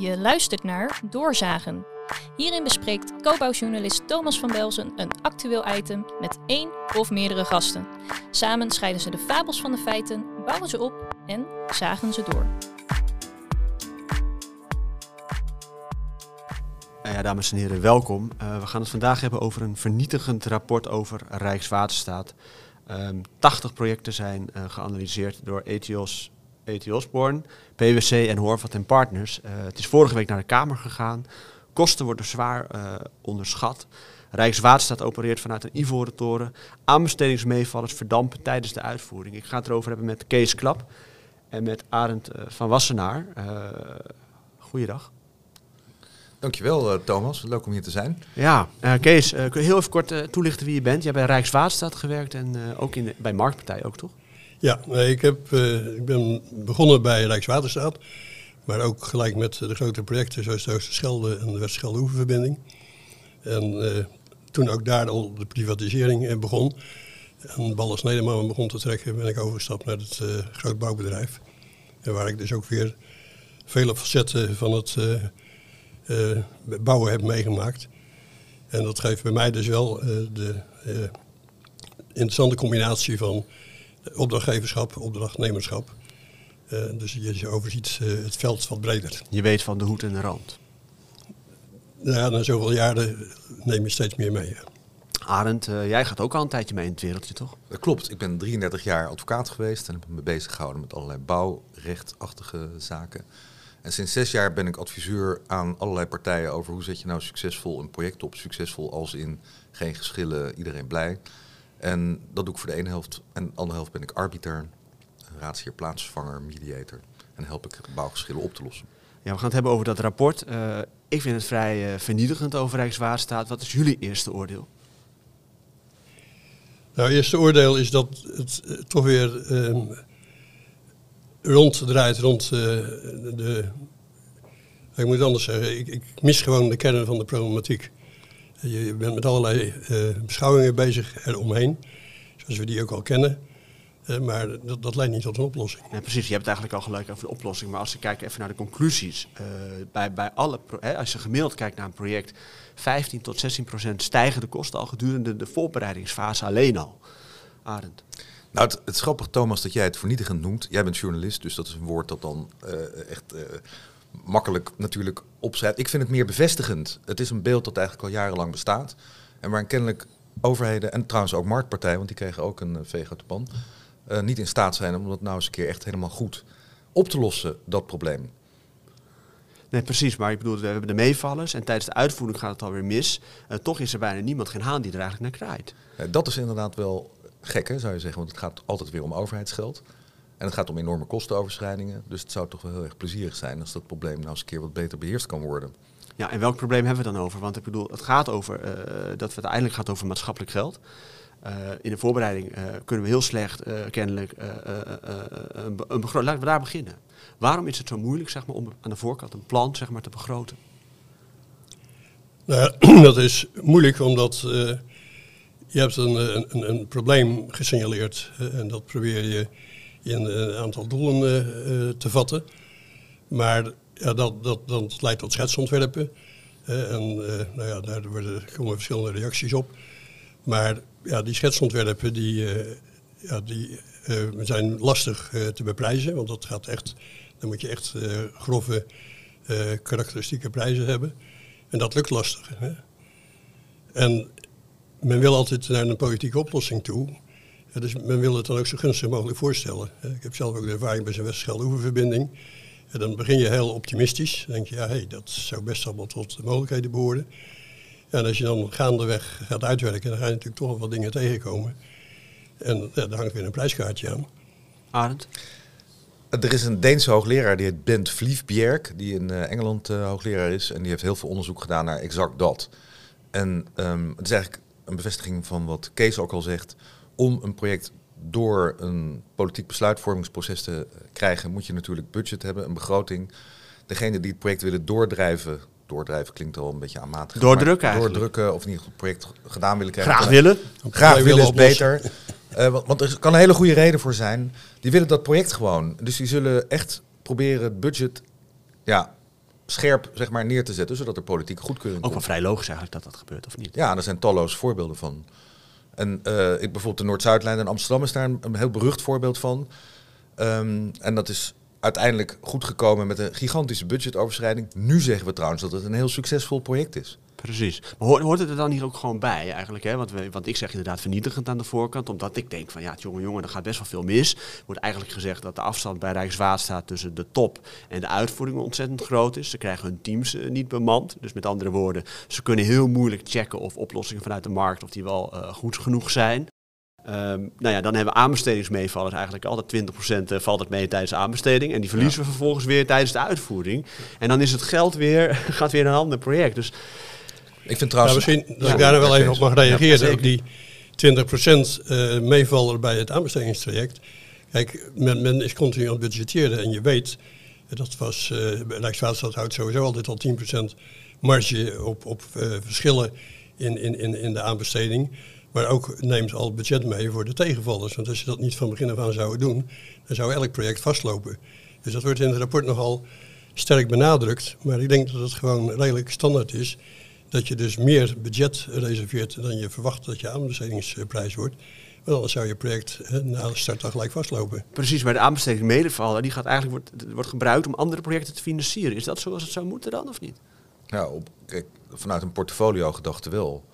Je luistert naar Doorzagen. Hierin bespreekt co-bouwjournalist Thomas van Belzen een actueel item met één of meerdere gasten. Samen scheiden ze de fabels van de feiten, bouwen ze op en zagen ze door. Nou ja, dames en heren, welkom. Uh, we gaan het vandaag hebben over een vernietigend rapport over Rijkswaterstaat. Um, 80 projecten zijn uh, geanalyseerd door ETIOS, E.T. Osborne, PwC en Horvat en Partners. Uh, het is vorige week naar de Kamer gegaan. Kosten worden zwaar uh, onderschat. Rijkswaterstaat opereert vanuit een ivoren toren. Aanbestedingsmeevallers verdampen tijdens de uitvoering. Ik ga het erover hebben met Kees Klap en met Arend uh, van Wassenaar. goeiedag. Dankjewel Thomas, leuk om hier te zijn. Ja, uh, Kees, uh, kun je heel even kort toelichten wie je bent? Jij hebt bij Rijkswaterstaat gewerkt en ook in de, bij Marktpartij ook, toch? Ja, ik, heb, ik ben begonnen bij Rijkswaterstaat. Maar ook gelijk met de grote projecten zoals de Oosterschelde en de Westschelde-Oeververbinding. En toen ook daar al de privatisering begon. En Balles Nederman begon te trekken, ben ik overgestapt naar het grootbouwbedrijf. En waar ik dus ook weer vele facetten van het uh, bouwen heb meegemaakt. En dat geeft bij mij dus wel uh, de uh, interessante combinatie van opdrachtgeverschap, opdrachtnemerschap. dus je, je overziet het veld wat breder. Je weet van de hoed en de rand. Ja, na zoveel jaren neem je steeds meer mee. Ja. Arend, jij gaat ook al een tijdje mee in het wereldje, toch? Dat klopt. Ik ben 33 jaar advocaat geweest en heb me bezig gehouden met allerlei bouwrechtachtige zaken. En sinds zes jaar ben ik adviseur aan allerlei partijen over hoe zet je nou succesvol een project op. Succesvol als in geen geschillen, iedereen blij. En dat doe ik voor de ene helft. En de andere helft ben ik arbiter, raadsheer, plaatsvervanger, mediator. En help ik bouwgeschillen op te lossen. Ja, we gaan het hebben over dat rapport. Uh, ik vind het vrij uh, vernietigend over Rijkswaterstaat. Wat is jullie eerste oordeel? Nou, het eerste oordeel is dat het uh, toch weer ronddraait rond uh, de. Ik moet het anders zeggen, ik, ik, mis gewoon de kern van de problematiek. Je bent met allerlei uh, beschouwingen bezig eromheen, zoals we die ook al kennen. Uh, maar dat, dat, leidt niet tot een oplossing. Ja, precies, je hebt het eigenlijk al gelijk over de oplossing. Maar als je kijkt even naar de conclusies. bij, bij alle hè, als je gemiddeld kijkt naar een project, 15 tot 16 procent stijgen de kosten al gedurende de voorbereidingsfase alleen al. Arend. Nou, het, het is grappig, Thomas, dat jij het vernietigend noemt. Jij bent journalist, dus dat is een woord dat dan uh, echt uh, makkelijk natuurlijk opschrijft. Ik vind het meer bevestigend. Het is een beeld dat eigenlijk al jarenlang bestaat. En waarin kennelijk overheden, en trouwens ook marktpartijen, want die kregen ook een uh, veeg uit de pan, niet in staat zijn om dat nou eens een keer echt helemaal goed op te lossen, dat probleem. Nee, precies. Maar ik bedoel, we hebben de meevallers en tijdens de uitvoering gaat het alweer mis. Uh, toch is er bijna niemand, geen haan die er eigenlijk naar kraait. Ja, dat is inderdaad wel gek, hè, zou je zeggen. Want het gaat altijd weer om overheidsgeld. En het gaat om enorme kostenoverschrijdingen. Dus het zou toch wel heel erg plezierig zijn als dat probleem nou eens een keer wat beter beheerst kan worden. Ja, en welk probleem hebben we dan over? Want ik bedoel, het gaat over uh, dat het uiteindelijk gaat over maatschappelijk geld. Uh, in de voorbereiding uh, kunnen we heel slecht kennelijk een, een begroting. Laten we daar beginnen. Waarom is het zo moeilijk zeg maar, om aan de voorkant een plan zeg maar, te begroten? Nou, dat is moeilijk omdat je hebt een, een, een probleem gesignaleerd en dat probeer je in een aantal doelen uh, te vatten. Maar ja, dat, dat, dat leidt tot schetsontwerpen. En uh, nou ja, daar worden, komen verschillende reacties op. Maar ja, die schetsontwerpen die, ja, die, zijn lastig te beprijzen. Want dat gaat echt, dan moet je echt grove karakteristieke prijzen hebben. En dat lukt lastig. Hè? En men wil altijd naar een politieke oplossing toe. Dus men wil het dan ook zo gunstig mogelijk voorstellen. Ik heb zelf ook de ervaring bij zijn Westschelde-Oeververbinding. En dan begin je heel optimistisch. Dan denk je, ja, hey, dat zou best allemaal tot de mogelijkheden behoren. En als je dan gaandeweg gaat uitwerken, dan ga je natuurlijk toch wel wat dingen tegenkomen. En ja, daar hangt weer een prijskaartje aan. Arend? Er is een Deense hoogleraar, die heet Bent Vliefbjerg, die in Engeland uh, hoogleraar is. En die heeft heel veel onderzoek gedaan naar exact dat. En um, het is eigenlijk een bevestiging van wat Kees ook al zegt. Om een project door een politiek besluitvormingsproces te krijgen, moet je natuurlijk budget hebben, een begroting. Degene die het project willen doordrijven, doordrijven klinkt al een beetje aanmatig. Doordrukken eigenlijk. Doordrukken of geval het project gedaan willen krijgen. Graag willen. Graag willen is beter. Uh, want, want, er kan een hele goede reden voor zijn. Die willen dat project gewoon. Dus die zullen echt proberen het budget ja, scherp zeg maar, neer te zetten, zodat er politieke goedkeuring Ook wel vrij logisch eigenlijk dat dat gebeurt, of niet? Ja, er zijn talloze voorbeelden van. En eh, ik, bijvoorbeeld de Noord-Zuidlijn in Amsterdam is daar een, heel berucht voorbeeld van. Ehm, en dat is uiteindelijk goed gekomen met een gigantische budgetoverschrijding. Nu zeggen we trouwens dat het een heel succesvol project is. Precies. Maar hoort, hoort het er dan hier ook gewoon bij eigenlijk? Hè? Want, we, want ik zeg inderdaad vernietigend aan de voorkant. Omdat ik denk van ja, jongen, jongen, er gaat best wel veel mis. Er wordt eigenlijk gezegd dat de afstand bij Rijkswaterstaat tussen de top en de uitvoering ontzettend groot is. Ze krijgen hun teams eh, niet bemand. Dus met andere woorden, ze kunnen heel moeilijk checken of oplossingen vanuit de markt of die wel eh, goed genoeg zijn. Ehm, nou ja, dan hebben we aanbestedingsmeevallers eigenlijk altijd 20% eh, valt het mee tijdens de aanbesteding. En die verliezen we vervolgens weer tijdens de uitvoering. En dan is het geld weer, gaat weer naar een ander project. Dus Ik vind Nou, trouwens... misschien dat Ja, ik daar wel ja, even op mag ja, reageren. ook die 20% eh meevaller bij het aanbestedingstraject. Kijk, men, men is continu aan het budgetteren en je weet, eh, dat was, eh Rijkswaterstaat houdt sowieso altijd al 10% marge op, op verschillen in, in, in, in de aanbesteding. Maar ook neemt al budget mee voor de tegenvallers. Want als je dat niet van begin af aan zou doen, dan zou elk project vastlopen. Dus dat wordt in het rapport nogal sterk benadrukt. Maar ik denk dat het gewoon redelijk standaard is. Dat je dus meer budget reserveert dan je verwacht dat je aanbestedingsprijs wordt. Want anders zou je project hè, na de start al gelijk vastlopen. precies, bij de aanbesteding medevaller, die gaat eigenlijk wordt, wordt gebruikt om andere projecten te financieren. Is dat zoals het zou moeten dan of niet? Op, kijk, vanuit een portfolio gedachte wel.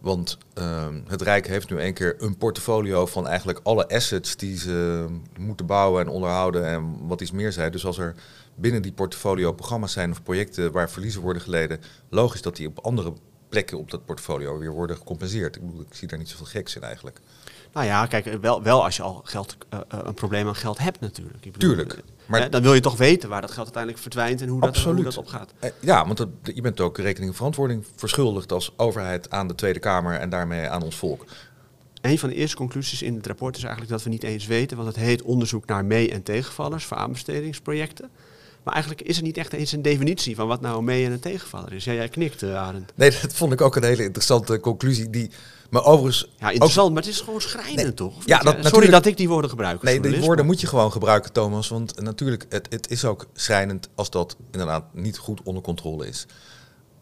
Want ehm, het Rijk heeft nu een keer een portfolio van eigenlijk alle assets die ze moeten bouwen en onderhouden en wat iets meer zijn. Dus als er binnen die portfolio programma's zijn of projecten waar verliezen worden geleden, logisch dat die op andere plekken op dat portfolio weer worden gecompenseerd. Ik, bedoel, ik zie daar niet zoveel geks in eigenlijk. Nou ja, kijk, wel, wel als je al geld, eh, eh, een probleem aan geld hebt natuurlijk. Ik bedoel, Tuurlijk, eh, maar- hè, dan wil je toch weten waar dat geld uiteindelijk verdwijnt en hoe dat, hoe dat opgaat. Eh, Ja, want dat, je bent ook rekening en verantwoording verschuldigd als overheid aan de Tweede Kamer en daarmee aan ons volk. Een van de eerste conclusies in het rapport is eigenlijk dat we niet eens weten, want het heet onderzoek naar mee- en tegenvallers voor aanbestedingsprojecten. Maar eigenlijk is er niet echt eens een definitie van wat nou mee- en een tegenvaller is. Ja, jij knikt, Arend. Nee, dat vond ik ook een hele interessante conclusie. Die, maar overigens. Ja, interessant, maar het is gewoon schrijnend Nee. toch? Ja, dat Sorry natuurlijk- dat ik die woorden gebruik. Nee, die woorden moet je gewoon gebruiken, Thomas. Want natuurlijk, het, het is ook schrijnend als dat inderdaad niet goed onder controle is.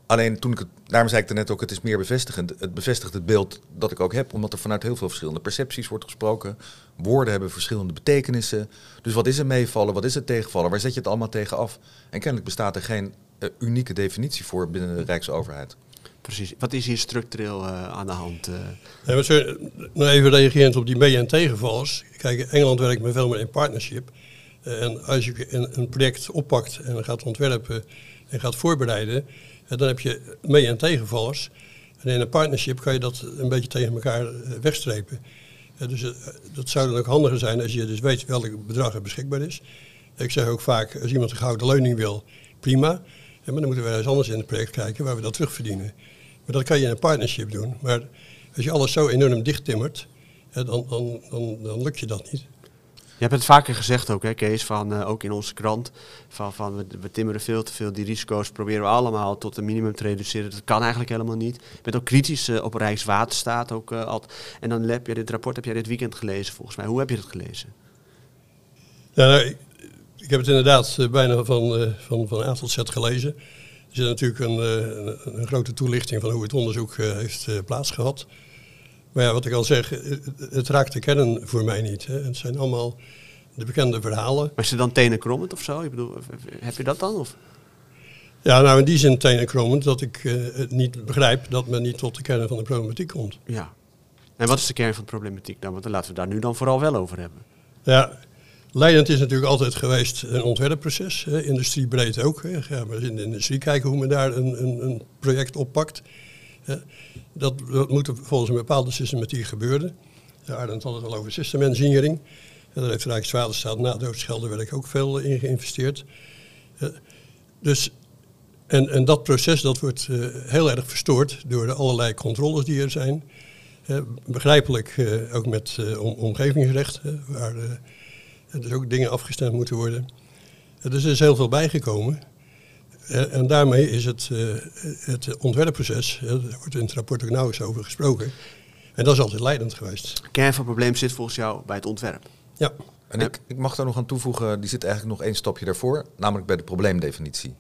Alleen toen ik het, daarom zei ik er net ook, het is meer bevestigend. Het bevestigt het beeld dat ik ook heb, omdat er vanuit heel veel verschillende percepties wordt gesproken. Woorden hebben verschillende betekenissen. Dus wat is een meevallen, wat is het tegenvallen, waar zet je het allemaal tegen af? En kennelijk bestaat er geen eh, unieke definitie voor binnen de Rijksoverheid. Precies. Wat is hier structureel eh, aan de hand? eh? Nee, zo, nou even reagerend op die mee- en tegenvallers. Kijk, Engeland werkt met veel meer in partnership. Eh, en als je een, project oppakt en gaat ontwerpen en gaat voorbereiden, dan heb je mee- en tegenvallers. En in een partnership kan je dat een beetje tegen elkaar wegstrepen. Dus dat zou dan ook handiger zijn als je dus weet welk bedrag er beschikbaar is. Ik zeg ook vaak, als iemand een gouden leuning wil, prima. Maar dan moeten we eens anders in het project kijken waar we dat terugverdienen. Maar dat kan je in een partnership doen. Maar als je alles zo enorm dichttimmert, hè, dan, dan, dan, dan lukt je dat niet. Je hebt het vaker gezegd ook, hè, Kees, van, eh, ook in onze krant. Van, van we, we timmeren veel te veel. Die risico's proberen we allemaal tot een minimum te reduceren. Dat kan eigenlijk helemaal niet. Je bent ook kritisch eh, op Rijkswaterstaat. Ook, eh, altijd. En dan heb je dit rapport heb jij dit weekend gelezen, volgens mij. Hoe heb je het gelezen? Ja, nou, ik, ik heb het inderdaad bijna van, van, van A tot Z gelezen. Er zit natuurlijk een, eh, een, een grote toelichting van hoe het onderzoek eh, heeft eh, plaatsgehad. Maar ja, wat ik al zeg, het, raakt de kern voor mij niet. Hè. Het zijn allemaal de bekende verhalen. Maar is het dan tenen krommend of zo? Ik bedoel, heb je dat dan? Of? Ja, nou in die zin tenenkrommend dat ik het niet begrijp dat men niet tot de kern van de problematiek komt. Ja. En wat is de kern van de problematiek dan? Want dan laten we het daar nu dan vooral wel over hebben. Ja, leidend is natuurlijk altijd geweest een ontwerpproces, hè, industriebreed ook. Hè. Maar in de industrie kijken hoe men daar een, een, een project oppakt. Hè. Dat, moet volgens een bepaalde systematiek gebeuren. Ja, Arend had het al over system engineering. Ja, daar heeft Rijkswaterstaat na doodscheldenwerk ook veel in geïnvesteerd. Dus, en, en dat proces dat wordt eh, heel erg verstoord door de allerlei controles die er zijn. Begrijpelijk eh, ook met eh, om, omgevingsrecht, waar er dus ook dingen afgestemd moeten worden. Dus er is heel veel bijgekomen. En daarmee is het, eh, het ontwerpproces, daar wordt in het rapport ook nauwelijks over gesproken. En dat is altijd leidend geweest. Kern van het probleem zit volgens jou bij het ontwerp. Ja. En ik, ik mag daar nog aan toevoegen, die zit eigenlijk nog één stapje daarvoor, namelijk bij de probleemdefinitie.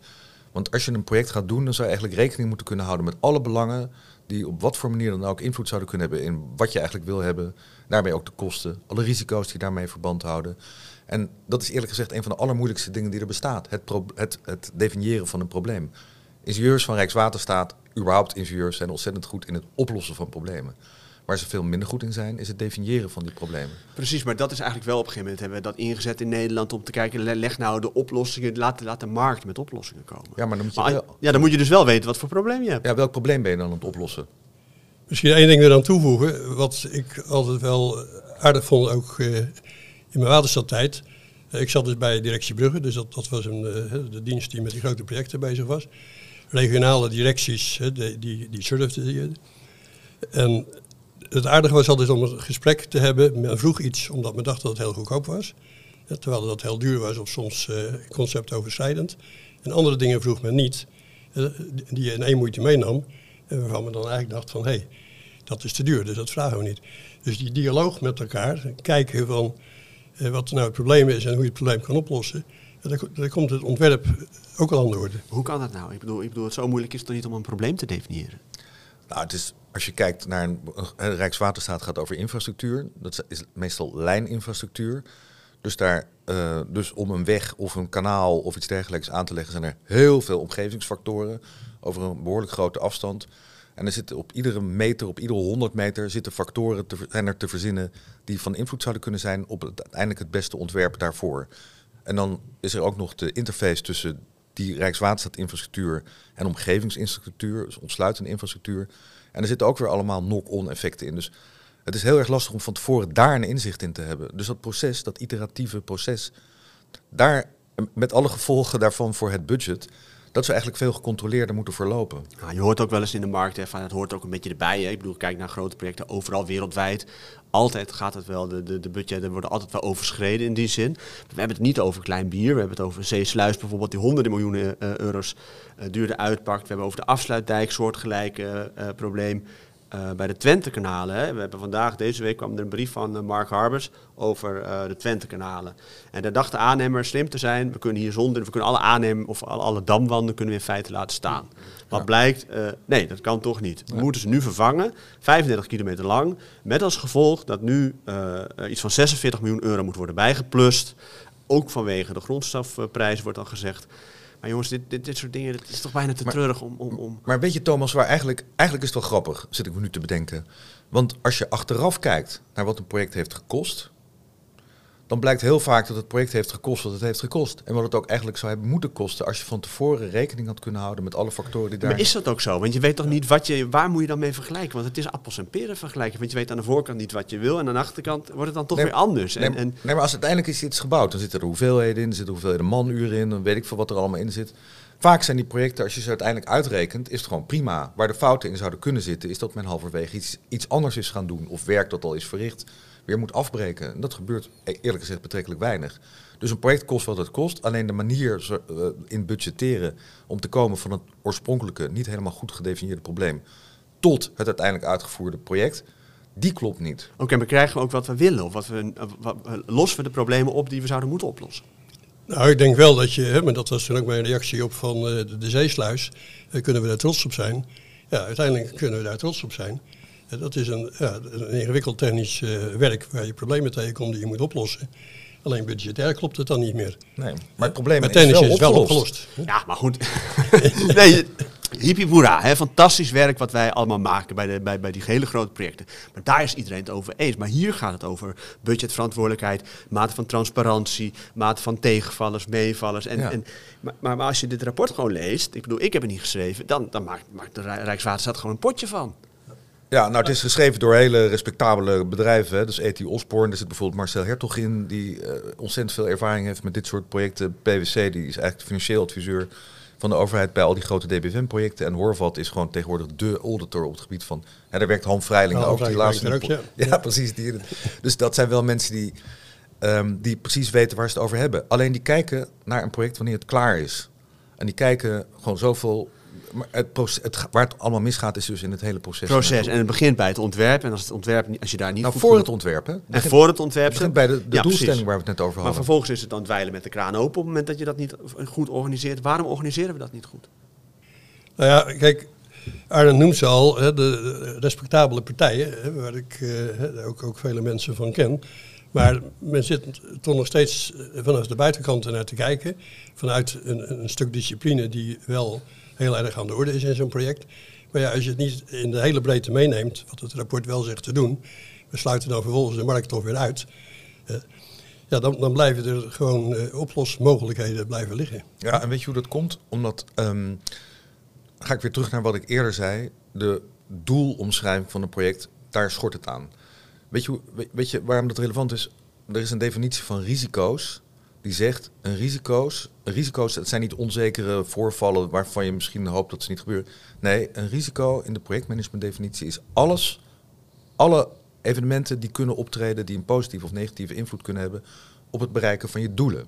Want als je een project gaat doen, dan zou je eigenlijk rekening moeten kunnen houden met alle belangen die op wat voor manier dan ook invloed zouden kunnen hebben in wat je eigenlijk wil hebben. Daarmee ook de kosten, alle risico's die daarmee verband houden. En dat is eerlijk gezegd een van de allermoeilijkste dingen die er bestaat. Het, het, het definiëren van een probleem. Ingenieurs van Rijkswaterstaat, überhaupt ingenieurs, zijn ontzettend goed in het oplossen van problemen. Waar ze veel minder goed in zijn, is het definiëren van die problemen. Precies, maar dat is eigenlijk wel op een gegeven moment hebben we dat ingezet in Nederland om te kijken, leg nou de oplossingen, laat, laat de markt met oplossingen komen. Ja, maar dan moet je Maar, wel, ja, dan moet je dus wel weten wat voor probleem je hebt. ja, welk probleem ben je dan aan het oplossen? Misschien één ding eraan toevoegen, wat ik altijd wel aardig vond, ook eh, in mijn waterstadtijd. Eh, ik zat dus bij directie Brugge, dus dat, dat was een, eh, de dienst die met die grote projecten bezig was. Regionale directies, hè, die, die, die surfden. En het aardige was altijd om een gesprek te hebben. Men vroeg iets omdat men dacht dat het heel goedkoop was. Terwijl dat heel duur was of soms eh, conceptoverschrijdend. En andere dingen vroeg men niet, eh, die je in één moeite meenam. En waarvan men dan eigenlijk dacht van, hé, hey, dat is te duur, dus dat vragen we niet. Dus die dialoog met elkaar, kijken van eh, wat nou het probleem is en hoe je het probleem kan oplossen. En daar, ko- daar komt het ontwerp ook al aan de orde. Hoe kan dat nou? Ik bedoel, ik bedoel, het zo moeilijk is het toch niet om een probleem te definiëren? Nou, het is, als je kijkt naar een, Rijkswaterstaat gaat over infrastructuur. Dat is meestal lijninfrastructuur. Dus, daar, eh, dus om een weg of een kanaal of iets dergelijks aan te leggen, zijn er heel veel omgevingsfactoren over een behoorlijk grote afstand. En er zitten op iedere meter, op iedere 100 meter, zitten factoren te, zijn er te verzinnen die van invloed zouden kunnen zijn op het, uiteindelijk het beste ontwerp daarvoor. En dan is er ook nog de interface tussen die Rijkswaterstaat-infrastructuur en omgevingsinfrastructuur, dus ontsluitende infrastructuur. En er zitten ook weer allemaal knock-on effecten in. Dus het is heel erg lastig om van tevoren daar een inzicht in te hebben. Dus dat proces, dat iteratieve proces, daar met alle gevolgen daarvan voor het budget, dat zou eigenlijk veel gecontroleerder moeten verlopen. Nou, je hoort ook wel eens in de markt, hè, het hoort ook een beetje erbij. Hè. Ik bedoel, kijk naar grote projecten overal wereldwijd. Altijd gaat het wel, de, de, de budgetten worden altijd wel overschreden in die zin. We hebben het niet over klein bier, we hebben het over Zeesluis bijvoorbeeld, die honderden miljoenen eh, euro's eh, duurder uitpakt. We hebben over de afsluitdijk soortgelijke eh, probleem. Eh, bij de Twentekanalen. Hè. We hebben vandaag, deze week kwam er een brief van eh, Mark Harbers over eh, de Twentekanalen. En daar dacht de aannemer slim te zijn. We kunnen hier zonder, we kunnen alle aannemen of alle, alle damwanden kunnen we in feite laten staan. Wat blijkt, nee, dat kan toch niet. We moeten ze nu vervangen, 35 kilometer lang. Met als gevolg dat nu iets van 46 miljoen euro moet worden bijgeplust. Ook vanwege de grondstofprijs wordt dan gezegd. Maar jongens, dit, dit, dit soort dingen, dat is toch bijna te Maar- treurig om... om, om Maar weet je Thomas, waar eigenlijk, eigenlijk is het wel grappig, zit ik me nu te bedenken. Want als je achteraf kijkt naar wat een project heeft gekost, dan blijkt heel vaak dat het project heeft gekost wat het heeft gekost. En wat het ook eigenlijk zou hebben moeten kosten als je van tevoren rekening had kunnen houden met alle factoren die daar... Maar is dat ook zo? Want je weet toch niet wat je, waar moet je dan mee vergelijken? Want het is appels en peren vergelijken. Want je weet aan de voorkant niet wat je wil en aan de achterkant wordt het dan toch Nee, weer anders. Nee, En, maar- en, nee, maar als uiteindelijk is iets gebouwd, dan zitten er hoeveelheden in, er zitten hoeveelheden manuren in, dan weet ik veel wat er allemaal in zit. Vaak zijn die projecten, als je ze uiteindelijk uitrekent, is het gewoon prima. Waar de fouten in zouden kunnen zitten, is dat men halverwege iets, iets anders is gaan doen. Of werk dat al is verricht, weer moet afbreken. En dat gebeurt e- eerlijk gezegd betrekkelijk weinig. Dus een project kost wat het kost. Alleen de manier eh, in budgetteren om te komen van het oorspronkelijke, niet helemaal goed gedefinieerde probleem, tot het uiteindelijk uitgevoerde project, die klopt niet. Oké, maar krijgen we ook wat we willen? Of wat we, wat, lossen we de problemen op die we zouden moeten oplossen? Nou, ik denk wel dat je, hè, maar dat was toen ook mijn reactie op van eh, de, de zeesluis, eh, kunnen we daar trots op zijn? Ja, uiteindelijk kunnen we daar trots op zijn. Eh, dat is een, ja, een ingewikkeld technisch eh, werk waar je problemen tegenkomt die je moet oplossen. Alleen budgetair klopt het dan niet meer. Nee, maar het probleem Maar is tennis wel is wel opgelost. Ja, maar goed. nee, hippie hoera, hè, fantastisch werk wat wij allemaal maken bij, de, bij, bij die hele grote projecten. Maar daar is iedereen het over eens. Maar hier gaat het over budgetverantwoordelijkheid, mate van transparantie, mate van tegenvallers, meevallers. En, Ja. en, maar, maar als je dit rapport gewoon leest, ik bedoel, ik heb het niet geschreven, dan, dan maakt, maakt de Rij- Rijkswaterstaat gewoon een potje van. Ja, nou het is geschreven door hele respectabele bedrijven. Hè. Dus E.T. Osborne, er zit bijvoorbeeld Marcel Hertog in, die eh, ontzettend veel ervaring heeft met dit soort projecten. PwC, die is eigenlijk de financieel adviseur van de overheid bij al die grote DBFM-projecten. En Horvat is gewoon tegenwoordig de auditor op het gebied van... Hè, daar werkt Han Vrijling Han ook, die laatste... werkt ook, ja. ja, precies. Die, dus dat zijn wel mensen die, ehm, die precies weten waar ze het over hebben. Alleen die kijken naar een project wanneer het klaar is. En die kijken gewoon zoveel maar het proces, het, waar het allemaal misgaat is dus in het hele proces. proces. En het begint bij het ontwerp. En als het ontwerp, als je daar niet nou, goed voor het ontwerp, hè? Het En begint- voor het ontwerp. het begint bij de, de Ja, doelstelling precies. waar we het net over Maar hadden. vervolgens is het dan dweilen met de kraan open op het moment dat je dat niet goed organiseert. Waarom organiseren we dat niet goed? Nou ja, kijk, Arne noemt ze al, hè, de, respectabele partijen, hè, waar ik eh, hè, ook, ook vele mensen van ken. Maar men zit toch nog steeds eh, vanaf de buitenkant ernaar te kijken. Vanuit een, een stuk discipline die wel heel erg aan de orde is in zo'n project. Maar ja, als je het niet in de hele breedte meeneemt, wat het rapport wel zegt te doen. We sluiten dan vervolgens de markt toch weer uit. ja, dan, dan blijven er gewoon eh, oplosmogelijkheden blijven liggen. Ja, en weet je hoe dat komt? Omdat, ehm, ga ik weer terug naar wat ik eerder zei. De doelomschrijving van een project, daar schort het aan. Weet je, weet je waarom dat relevant is? Er is een definitie van risico's die zegt, een risico's, risico's, het zijn niet onzekere voorvallen waarvan je misschien hoopt dat ze niet gebeuren. Nee, een risico in de projectmanagementdefinitie is alles, alle evenementen die kunnen optreden, die een positieve of negatieve invloed kunnen hebben op het bereiken van je doelen.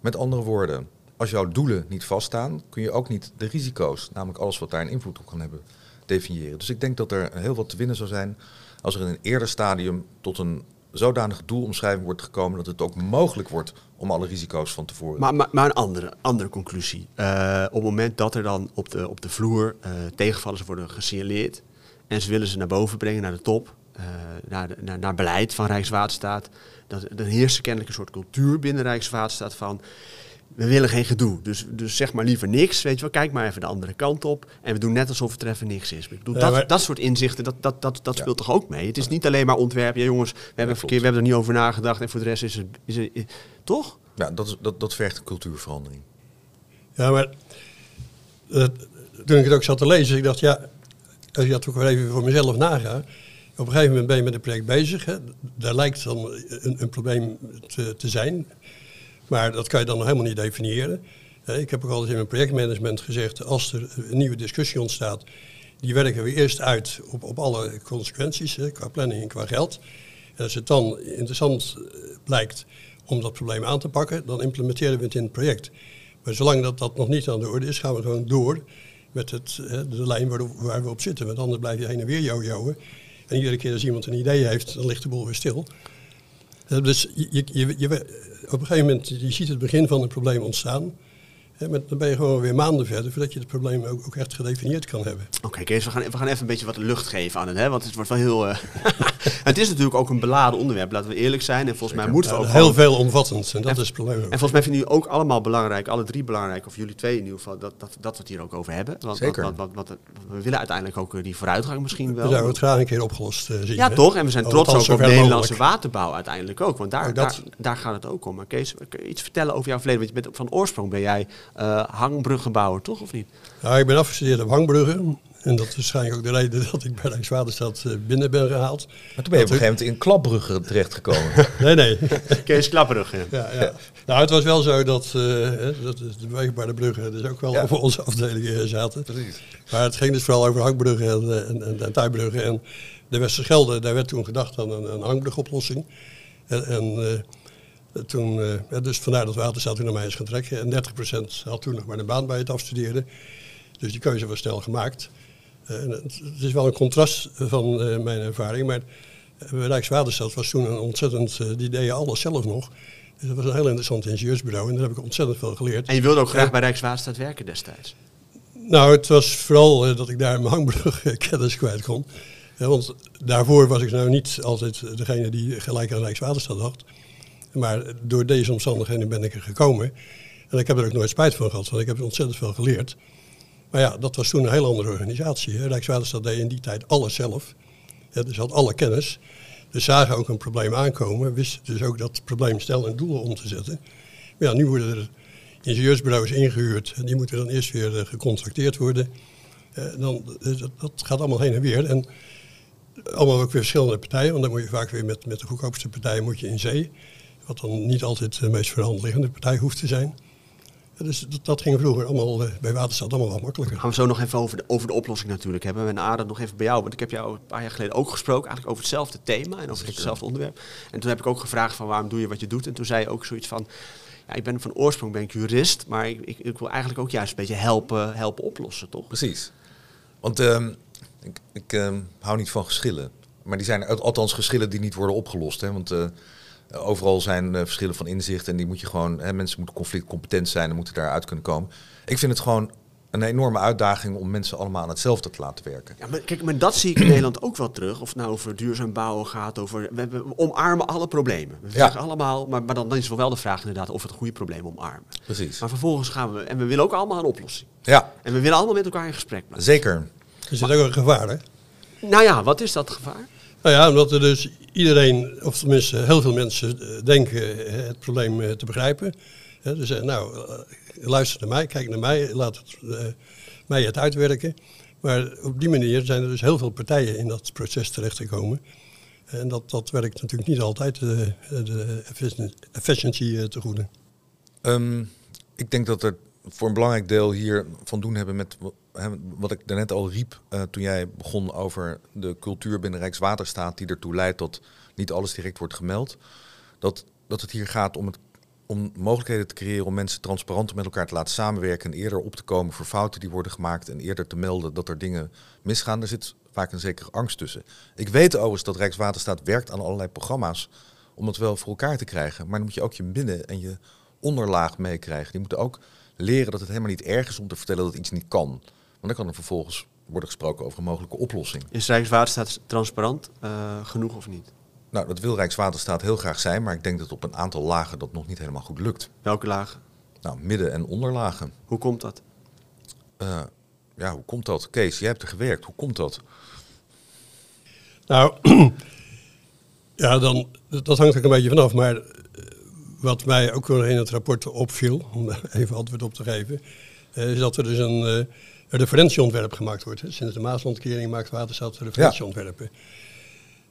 Met andere woorden, als jouw doelen niet vaststaan, kun je ook niet de risico's, namelijk alles wat daar een invloed op kan hebben, definiëren. Dus ik denk dat er heel wat te winnen zou zijn als er in een eerder stadium tot een zodanige doelomschrijving wordt gekomen dat het ook mogelijk wordt om alle risico's van tevoren. Maar, maar, een andere, andere conclusie. Eh, op het moment dat er dan op de, op de vloer eh, tegenvallers worden gesignaleerd en ze willen ze naar boven brengen, naar de top, eh, naar, naar, beleid van Rijkswaterstaat, dan heerst er kennelijk een soort cultuur binnen Rijkswaterstaat van we willen geen gedoe. Dus, dus zeg maar liever niks, weet je wel. Kijk maar even de andere kant op. En we doen net alsof het er even niks is. Ik bedoel, Ja, dat, maar- dat soort inzichten, dat, dat, dat, dat Ja. speelt toch ook mee? Het is niet alleen maar ontwerp. Ja jongens, we hebben, klopt. verkeer, we hebben er niet over nagedacht. En voor de rest is het... Is het is- toch? Ja, dat, is, dat, dat vergt een cultuurverandering. Ja, maar eh, toen ik het ook zat te lezen, ik dacht, ja, als je dat ook weer even voor mezelf naga. Op een gegeven moment ben je met een project bezig. Hè. Daar lijkt dan een, een probleem te, te zijn. Maar dat kan je dan nog helemaal niet definiëren. Eh, Ik heb ook altijd in mijn projectmanagement gezegd, als er een nieuwe discussie ontstaat, die werken we eerst uit op, op alle consequenties, qua planning en qua geld. En als het dan interessant eh, blijkt om dat probleem aan te pakken, dan implementeren we het in het project. Maar zolang dat, dat nog niet aan de orde is, gaan we gewoon door met het, de lijn waar, waar we op zitten. Want anders blijf je heen en weer jojoen. En iedere keer als iemand een idee heeft, dan ligt de boel weer stil. Eh, Dus je, je, je, op een gegeven moment, je ziet het begin van een probleem ontstaan. Dan ben je gewoon weer maanden verder voordat je het probleem ook, ook echt gedefinieerd kan hebben. Oké, Kees, we gaan, we gaan even een beetje wat lucht geven aan het, hè? Want het wordt wel heel. eh, het is natuurlijk ook een beladen onderwerp, laten we eerlijk zijn. En volgens mij moeten we ook. Ja, gewoon- heel veel omvattend en dat En- is het probleem. ook. En volgens mij vinden jullie ook allemaal belangrijk, alle drie belangrijk, of jullie twee in ieder geval, dat, dat, dat we het hier ook over hebben. Want, Zeker. Want, want, want- want we willen uiteindelijk ook eh, die vooruitgang misschien We wel. zouden het graag een keer opgelost eh, zien. ja, hè? toch? En we zijn trots ook op zover Nederlandse mogelijk. waterbouw uiteindelijk ook. Want daar, Oh, dat- daar, daar gaat het ook om. Maar Kees, kun je iets vertellen over jouw verleden? Want je bent, van oorsprong ben jij eh hangbruggenbouwer, toch? Of niet? Nou, ik ben afgestudeerd op hangbruggen. En dat is waarschijnlijk ook de reden dat ik bij Rijkswaterstaat eh, binnen ben gehaald. Maar toen ben je op een gegeven moment in klapbruggen terechtgekomen. Nee, nee. Kees Klapperug, ja. ja, ja. Nou, het was wel zo dat, eh, hè, dat is de beweegbare bruggen dus ook wel Ja. over onze afdeling zaten. Precies. Maar het ging dus vooral over hangbruggen en, en, en, en tuinbruggen. En de Westerschelde, daar werd toen gedacht aan een, een hangbrugoplossing. En, en eh, toen, eh, ja, dus vandaar dat Waterstaat toen naar mij is gaan trekken. En 30% had toen nog maar een baan bij het afstuderen. Dus die keuze was snel gemaakt. Eh, het, het is wel een contrast van eh, mijn ervaring. Maar Rijkswaterstaat was toen een ontzettend, die deden alles zelf nog. Dus dat was een heel interessant ingenieursbureau. En daar heb ik ontzettend veel geleerd. En je wilde ook graag bij Rijkswaterstaat werken destijds. Nou, het was vooral dat ik daar mijn hangbrug kennis kwijt kon. Want daarvoor was ik nou niet altijd degene die gelijk aan Rijkswaterstaat dacht. Maar door deze omstandigheden ben ik er gekomen. En ik heb er ook nooit spijt van gehad, want ik heb ontzettend veel geleerd. Maar ja, dat was toen een heel andere organisatie. Rijkswaterstaat deed in die tijd alles zelf. Ja, dus had alle kennis. Dus zagen ook een probleem aankomen. Wisten dus ook dat probleem stel en doelen om te zetten. Maar ja, nu worden er ingenieursbureaus ingehuurd. En die moeten dan eerst weer eh, gecontracteerd worden. Eh, dan, eh, dat, gaat allemaal heen en weer. En allemaal ook weer verschillende partijen. Want dan moet je vaak weer met, met de goedkoopste partij moet je in zee. Wat dan niet altijd de meest voor de hand liggende partij hoeft te zijn. Ja, dus dat, dat ging vroeger allemaal eh, bij Waterstad allemaal wat makkelijker. gaan we zo nog even over de, over de oplossing natuurlijk hebben. En Aarde nog even bij jou, want ik heb jou een paar jaar geleden ook gesproken, eigenlijk over hetzelfde thema en over hetzelfde onderwerp. En toen heb ik ook gevraagd van waarom doe je wat je doet. En toen zei je ook zoiets van, ja, ik ben van oorsprong ben ik jurist, maar ik, ik, ik wil eigenlijk ook juist een beetje helpen, helpen oplossen, toch? Precies. Want ehm, ik, ik ehm, hou niet van geschillen. Maar die zijn al- althans geschillen die niet worden opgelost. Hè? Want eh, overal zijn eh, verschillen van inzicht en die moet je gewoon. Hè, mensen moeten conflictcompetent zijn en moeten daaruit kunnen komen. Ik vind het gewoon een enorme uitdaging om mensen allemaal aan hetzelfde te laten werken. Ja, maar kijk, maar dat zie ik in Nederland ook wel terug. Of het nou over duurzaam bouwen gaat, over... We, we omarmen alle problemen. We Ja. zeggen allemaal, maar, maar dan, dan is wel de vraag inderdaad of we het goede probleem omarmen. Precies. Maar vervolgens gaan we... En we willen ook allemaal een oplossing. Ja, En we willen allemaal met elkaar in gesprek blijven. zeker. Er zit ook een gevaar, hè? Nou ja, wat is dat gevaar? Nou ja, omdat er dus iedereen, of tenminste heel veel mensen, eh, denken eh, het probleem eh, te begrijpen. Hè, dus zeggen, nou, luister naar mij, kijk naar mij, laat het, mij het uitwerken. Maar op die manier zijn er dus heel veel partijen in dat proces terechtgekomen. En dat, dat werkt natuurlijk niet altijd de, de eh, te goede. Ehm, ik denk dat er voor een belangrijk deel hier van doen hebben met wat ik daarnet al riep eh, toen jij begon over de cultuur binnen Rijkswaterstaat die ertoe leidt dat niet alles direct wordt gemeld. Dat, dat het hier gaat om, het, om mogelijkheden te creëren om mensen transparanter met elkaar te laten samenwerken en eerder op te komen voor fouten die worden gemaakt en eerder te melden dat er dingen misgaan. Er zit vaak een zekere angst tussen. Ik weet overigens dat Rijkswaterstaat werkt aan allerlei programma's om het wel voor elkaar te krijgen. Maar dan moet je ook je midden- en je onderlaag meekrijgen. Die moeten ook leren dat het helemaal niet erg is om te vertellen dat iets niet kan. Want dan kan er vervolgens worden gesproken over een mogelijke oplossing. Is Rijkswaterstaat transparant eh, genoeg of niet? Nou, dat wil Rijkswaterstaat heel graag zijn, maar ik denk dat op een aantal lagen dat nog niet helemaal goed lukt. Welke lagen? Nou, midden- en onderlagen. Hoe komt dat? Eh, ja, hoe komt dat? Kees, jij hebt er gewerkt. Hoe komt dat? Nou, ja, dan, dat hangt er een beetje vanaf. Maar eh, wat mij ook wel in het rapport opviel, om daar even antwoord op te geven, eh, is dat er dus een, eh, een referentieontwerp gemaakt wordt. hè. Sinds de Maasontkering maakt Waterstaat referentieontwerpen.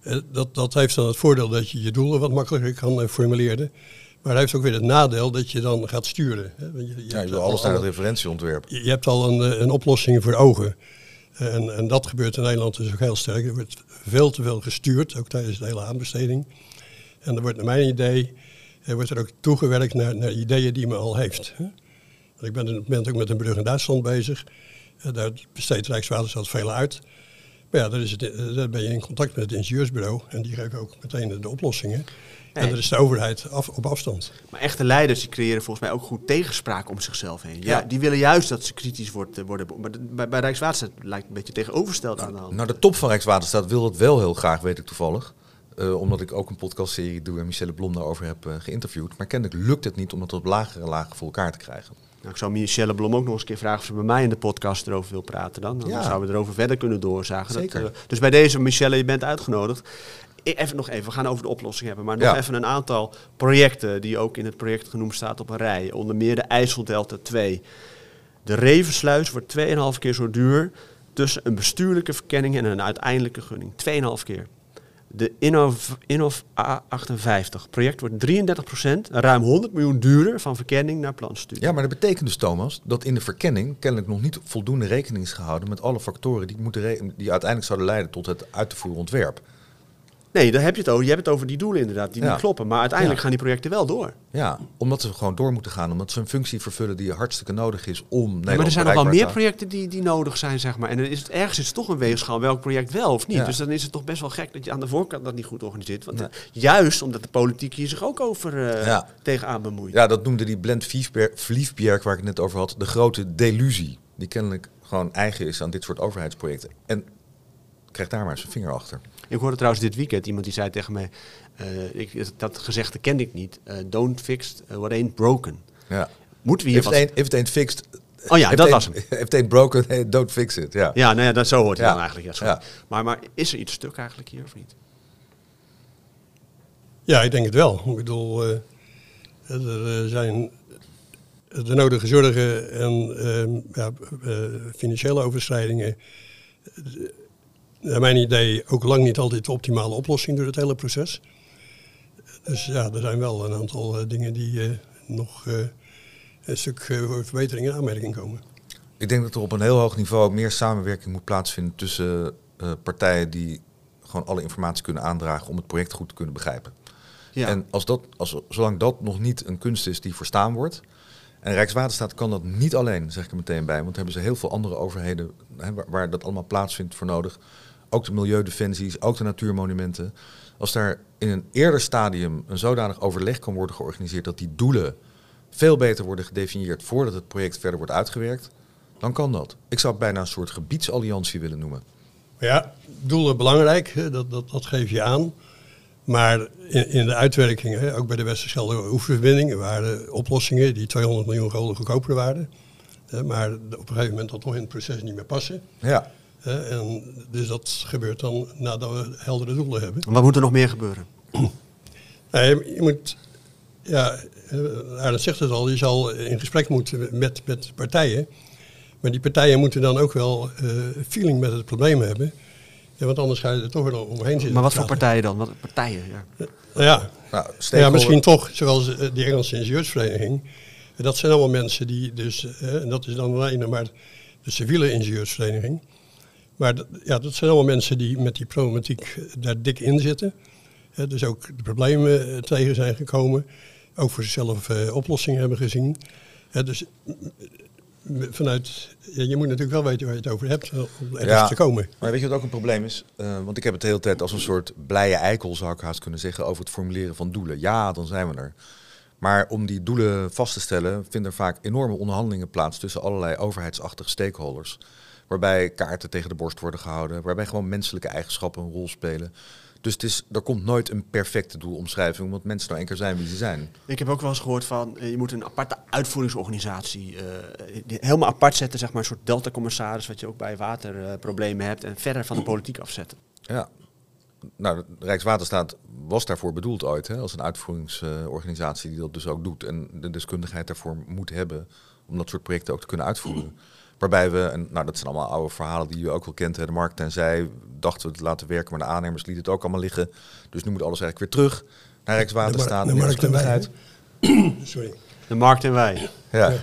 Eh, dat, dat heeft dan het voordeel dat je je doelen wat makkelijker kan eh, formuleren. Maar het heeft ook weer het nadeel dat je dan gaat sturen. Hè. Want je, je Ja, je wil al alles naar het referentieontwerp. je je hebt al een, eh, een oplossing voor ogen. En, en dat gebeurt in Nederland dus ook heel sterk. Er wordt veel te veel gestuurd, ook tijdens de hele aanbesteding. En er wordt naar mijn idee, er wordt er ook toegewerkt naar, naar ideeën die men al heeft. hè. Ik ben op het moment ook met een brug in Duitsland bezig. Daar besteedt Rijkswaterstaat veel uit. Maar ja, daar, is het, eh, daar ben je in contact met het ingenieursbureau. En die geven ook meteen de, oplossingen. En er is de overheid af, op afstand. Maar echte leiders die creëren volgens mij ook goed tegenspraak om zichzelf heen. Ja, Ja. die willen juist dat ze kritisch wordt, eh, worden. Maar bij, bij Rijkswaterstaat lijkt een beetje tegenovergesteld aan de hand. Nou, de top van Rijkswaterstaat wil het wel heel graag, weet ik toevallig. Eh, omdat ik ook een podcastserie doe en Michelle Blom daarover heb geïnterviewd. Maar kennelijk lukt het niet om het op lagere lagen voor elkaar te krijgen. Nou, ik zou Michelle Blom ook nog eens een keer vragen of ze bij mij in de podcast erover wil praten dan. Dan Ja. zouden we erover verder kunnen doorzagen. Dat, eh, dus bij deze, Michelle, je bent uitgenodigd. I- Even nog even, we gaan over de oplossing hebben. Maar nog Ja. even een aantal projecten die ook in het project genoemd staat op een rij. Onder meer de IJsseldelta 2. De Revensluis wordt 2,5 keer zo duur tussen een bestuurlijke verkenning en een uiteindelijke gunning. 2,5 keer. De Innov, Innov A58 project wordt 33%, ruim 100 miljoen duurder van verkenning naar planstudie. Ja, maar dat betekent dus, Thomas, dat in de verkenning kennelijk nog niet voldoende rekening is gehouden met alle factoren die, moeten die uiteindelijk zouden leiden tot het uit te voeren ontwerp. Nee, daar heb je het over. Je hebt het over die doelen inderdaad, die Ja. niet kloppen. Maar uiteindelijk Ja. gaan die projecten wel door. Ja, omdat ze gewoon door moeten gaan, omdat ze een functie vervullen die hartstikke nodig is om Nederland maar er zijn nog wel meer te projecten die, die nodig zijn, zeg maar. En dan is het, ergens is het toch een weegschaal welk project wel of niet. Dus dan is het toch best wel gek dat je aan de voorkant dat niet goed organiseert. Want Nee. juist omdat de politiek hier zich ook over Ja. tegenaan bemoeit. Ja, dat noemde die Blend Vliefbjerg, waar ik het net over had, de grote delusie. Die kennelijk gewoon eigen is aan dit soort overheidsprojecten. En krijg daar maar eens een vinger achter. Ik hoorde trouwens dit weekend iemand die zei tegen mij... eh, ik, dat gezegde kende ik niet. eh, don't fix eh, what ain't broken. Ja. Moeten we hier If wat... it, ain't, if it ain't fixed... Oh ja, if dat was hem. If it ain't broken, don't fix it. Ja. Ja, nou ja, dat, zo hoort hij Ja. dan eigenlijk. Ja. Maar, maar is er iets stuk eigenlijk hier of niet? Ja, ik denk het wel. Ik bedoel, eh, er zijn de nodige zorgen en ehm, ja, financiële overschrijdingen. Eh, Naar mijn idee ook lang niet altijd de optimale oplossing door het hele proces. Dus ja, er zijn wel een aantal eh, dingen die eh, nog eh, een stuk eh, verbetering in aanmerking komen. Ik denk dat er op een heel hoog niveau meer samenwerking moet plaatsvinden tussen eh, partijen die gewoon alle informatie kunnen aandragen om het project goed te kunnen begrijpen. Ja. En als dat, als, zolang dat nog niet een kunst is die verstaan wordt. En Rijkswaterstaat kan dat niet alleen, zeg ik er meteen bij. Want daar hebben ze heel veel andere overheden hè, waar, waar dat allemaal plaatsvindt voor nodig. Ook de milieudefensies, ook de natuurmonumenten. Als daar in een eerder stadium een zodanig overleg kan worden georganiseerd dat die doelen veel beter worden gedefinieerd voordat het project verder wordt uitgewerkt, dan kan dat. Ik zou het bijna een soort gebiedsalliantie willen noemen. Ja, doelen belangrijk, dat, dat, dat geef je aan. Maar in, in de uitwerking, hè, ook bij de Westerschelde oefenverbinding, waren oplossingen die 200 miljoen gulden goedkoper waren. Hè, maar op een gegeven moment dat nog in het proces niet meer passen. Ja, en dus dat gebeurt dan nadat we heldere doelen hebben. Wat moet er nog meer gebeuren? Nee, je, je moet, ja, eh, Arend zegt het al, je zal in gesprek moeten met, met partijen. Maar die partijen moeten dan ook wel eh, feeling met het probleem hebben. Ja, want anders ga je er toch weer omheen zitten. Maar wat voor partijen dan? Wat partijen? Ja. Nou ja, nou, ja, misschien toch, zoals eh, die Engelse ingenieursvereniging. Dat zijn allemaal mensen die dus, eh, en dat is dan alleen maar de civiele ingenieursvereniging. Maar dat, ja, dat zijn allemaal mensen die met die problematiek eh, daar dik in zitten. Dus ook de problemen eh, tegen zijn gekomen. Ook voor zichzelf eh, oplossingen hebben gezien. Dus vanuit, ja, je moet natuurlijk wel weten waar je het over hebt om ergens Ja. te komen. Maar weet je wat ook een probleem is? Want ik heb het de hele tijd als een soort blije eikel, zou ik haast kunnen zeggen, over het formuleren van doelen. Ja, dan zijn we er. Maar om die doelen vast te stellen, vinden er vaak enorme onderhandelingen plaats tussen allerlei overheidsachtige stakeholders. Waarbij kaarten tegen de borst worden gehouden, waarbij gewoon menselijke eigenschappen een rol spelen. Dus het is, er komt nooit een perfecte doelomschrijving, omdat mensen nou één keer zijn wie ze zijn. Ik heb ook wel eens gehoord van, eh, je moet een aparte uitvoeringsorganisatie die helemaal apart zetten, zeg maar een soort delta-commissaris, wat je ook bij waterproblemen hebt, en verder van de politiek afzetten. Ja. Nou, de Rijkswaterstaat was daarvoor bedoeld ooit, hè, als een uitvoeringsorganisatie die dat dus ook doet. En de deskundigheid daarvoor moet hebben om dat soort projecten ook te kunnen uitvoeren. Waarbij we, en nou dat zijn allemaal oude verhalen die je ook wel kent, hè, de markt en zij dachten we het laten werken, maar de aannemers lieten het ook allemaal liggen. Dus nu moet alles eigenlijk weer terug naar Rijkswaterstaat. De mar- de markt en wij. Sorry. De markt en wij. Ja. Ja.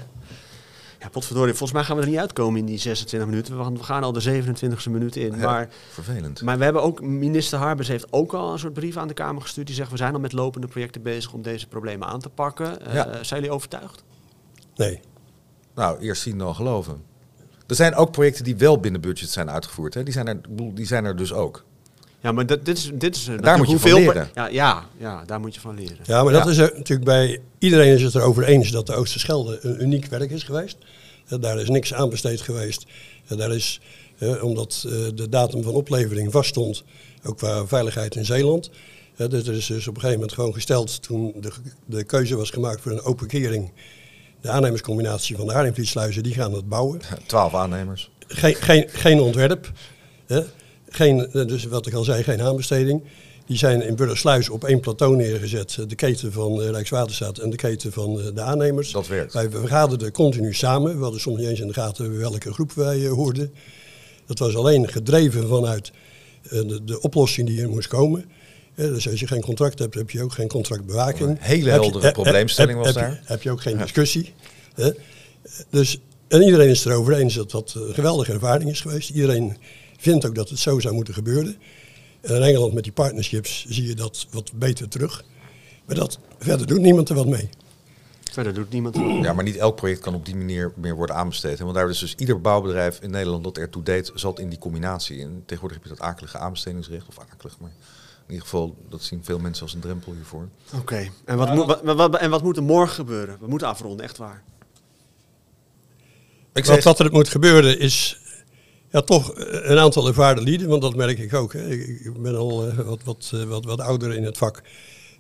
Ja, potverdorie, volgens mij gaan we er niet uitkomen in die 26 minuten. We gaan, we gaan al de 27e minuut in. Ja, Maar, vervelend. maar we hebben ook, minister Harbers heeft ook al een soort brief aan de Kamer gestuurd. Die zegt, we zijn al met lopende projecten bezig om deze problemen aan te pakken. Eh. Zijn jullie overtuigd? Nee. Nou, eerst zien dan geloven. Er zijn ook projecten die wel binnen budget zijn uitgevoerd. Hè. Die, zijn er, die zijn er dus ook. Ja, maar dat, dit is, dit is daar moet je van leren. Ja, ja, ja, daar moet je van leren. Ja, maar dat Ja. is er natuurlijk bij iedereen is het erover eens dat de Oosterschelde een uniek werk is geweest. Daar is niks aan besteed geweest. Daar is, eh, omdat eh, de datum van oplevering vaststond, ook qua veiligheid in Zeeland. Eh, dus er is dus op een gegeven moment gewoon gesteld toen de, de keuze was gemaakt voor een open kering. De aannemerscombinatie van de Haringvlietsluizen, die gaan het bouwen. Twaalf aannemers. Geen, geen, geen ontwerp. Hè? Geen, eh, dus wat ik al zei, geen aanbesteding. Die zijn in Burgersluis op één plateau neergezet. Eh, De keten van eh, Rijkswaterstaat en de keten van de aannemers. Dat werkt. Wij vergaderden continu samen. We hadden soms niet eens in de gaten welke groep wij hoorden. Dat was alleen gedreven vanuit de, de oplossing die er moest komen. Eh, dus als je geen contract hebt, heb je ook geen contractbewaking. Een hele Heb je- heldere heb- probleemstelling heb- was heb je- daar. Heb je ook geen discussie. Hè? Dus, en iedereen is het erover eens dat dat een geweldige ervaring is geweest. Iedereen vindt ook dat het zo zou moeten gebeuren. En in Engeland met die partnerships zie je dat wat beter terug. Maar dat, verder doet niemand er wat mee. Verder doet niemand. Ja, maar niet elk project kan op die manier meer worden aanbesteed. Want daar is dus ieder bouwbedrijf in Nederland dat ertoe deed, zat in die combinatie. En tegenwoordig heb je dat akelige aanbestedingsrecht, of akelig, maar ieder geval, dat zien veel mensen als een drempel hiervoor. Oké, en, wat moet- wat, wat, en wat moet er morgen gebeuren? We moeten afronden, echt waar. Ik Wat, zeg, wat er moet gebeuren is ja, toch een aantal ervaren lieden, want dat merk ik ook. Hè. Ik, ben al eh, wat, wat, eh, wat, wat ouder in het vak.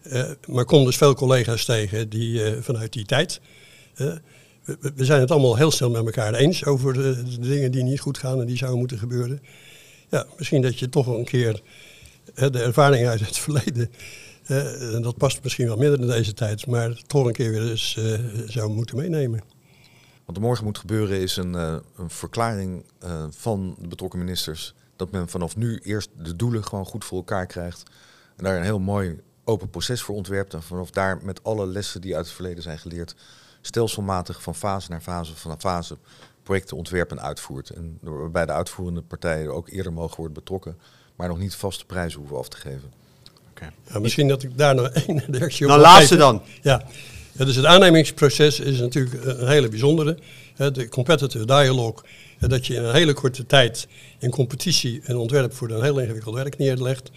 Eh, maar kom dus veel collega's tegen die eh, vanuit die tijd. eh, we, we- zijn het allemaal heel snel met elkaar eens over de, de dingen die niet goed gaan en die zouden moeten gebeuren. Ja, misschien dat je toch een keer de ervaring uit het verleden. en dat past misschien wel minder in deze tijd, maar toch een keer weer eens eh, zou moeten meenemen. wat er morgen moet gebeuren is een, eh, een verklaring eh, van de betrokken ministers. Dat men vanaf nu eerst de doelen gewoon goed voor elkaar krijgt. En daar een heel mooi open proces voor ontwerpt. En vanaf daar met alle lessen die uit het verleden zijn geleerd. Stelselmatig van fase naar fase van fase projecten ontwerpt en uitvoert. En waarbij de uitvoerende partijen ook eerder mogen worden betrokken. Maar nog niet vaste prijzen hoeven af te geven. Oké. Ja, misschien dat ik daar nog één reactie op Nou, laatste dan. Ja. ja, dus het aannemingsproces is natuurlijk een hele bijzondere. Hè, De competitive dialogue, hè, dat je in een hele korte tijd in competitie een ontwerp voor een heel ingewikkeld werk neerlegt,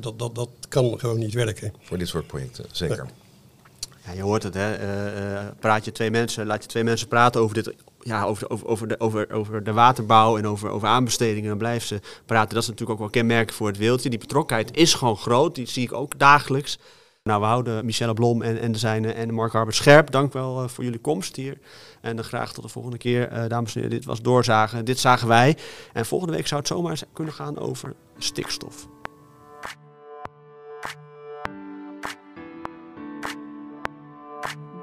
dat, dat, dat kan gewoon niet werken. Voor dit soort projecten, zeker. Ja, je hoort het, hè. Eh, eh, praat je twee mensen, laat je twee mensen praten over, dit, ja, over, over, over, de, over, over de waterbouw en over, over aanbestedingen. Dan blijven ze praten. Dat is natuurlijk ook wel kenmerk voor het wildje. Die betrokkenheid is gewoon groot. Die zie ik ook dagelijks. Nou, we houden Michelle Blom en, en, de zijne en Mark Harbert scherp. Dank wel eh, voor jullie komst hier. En dan graag tot de volgende keer. Eh, dames en heren, dit was Doorzagen. Dit zagen wij. En volgende week zou het zomaar kunnen gaan over stikstof.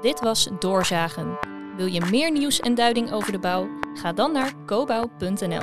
Dit was Doorzagen. Wil je meer nieuws en duiding over de bouw? Ga dan naar cobouw.nl.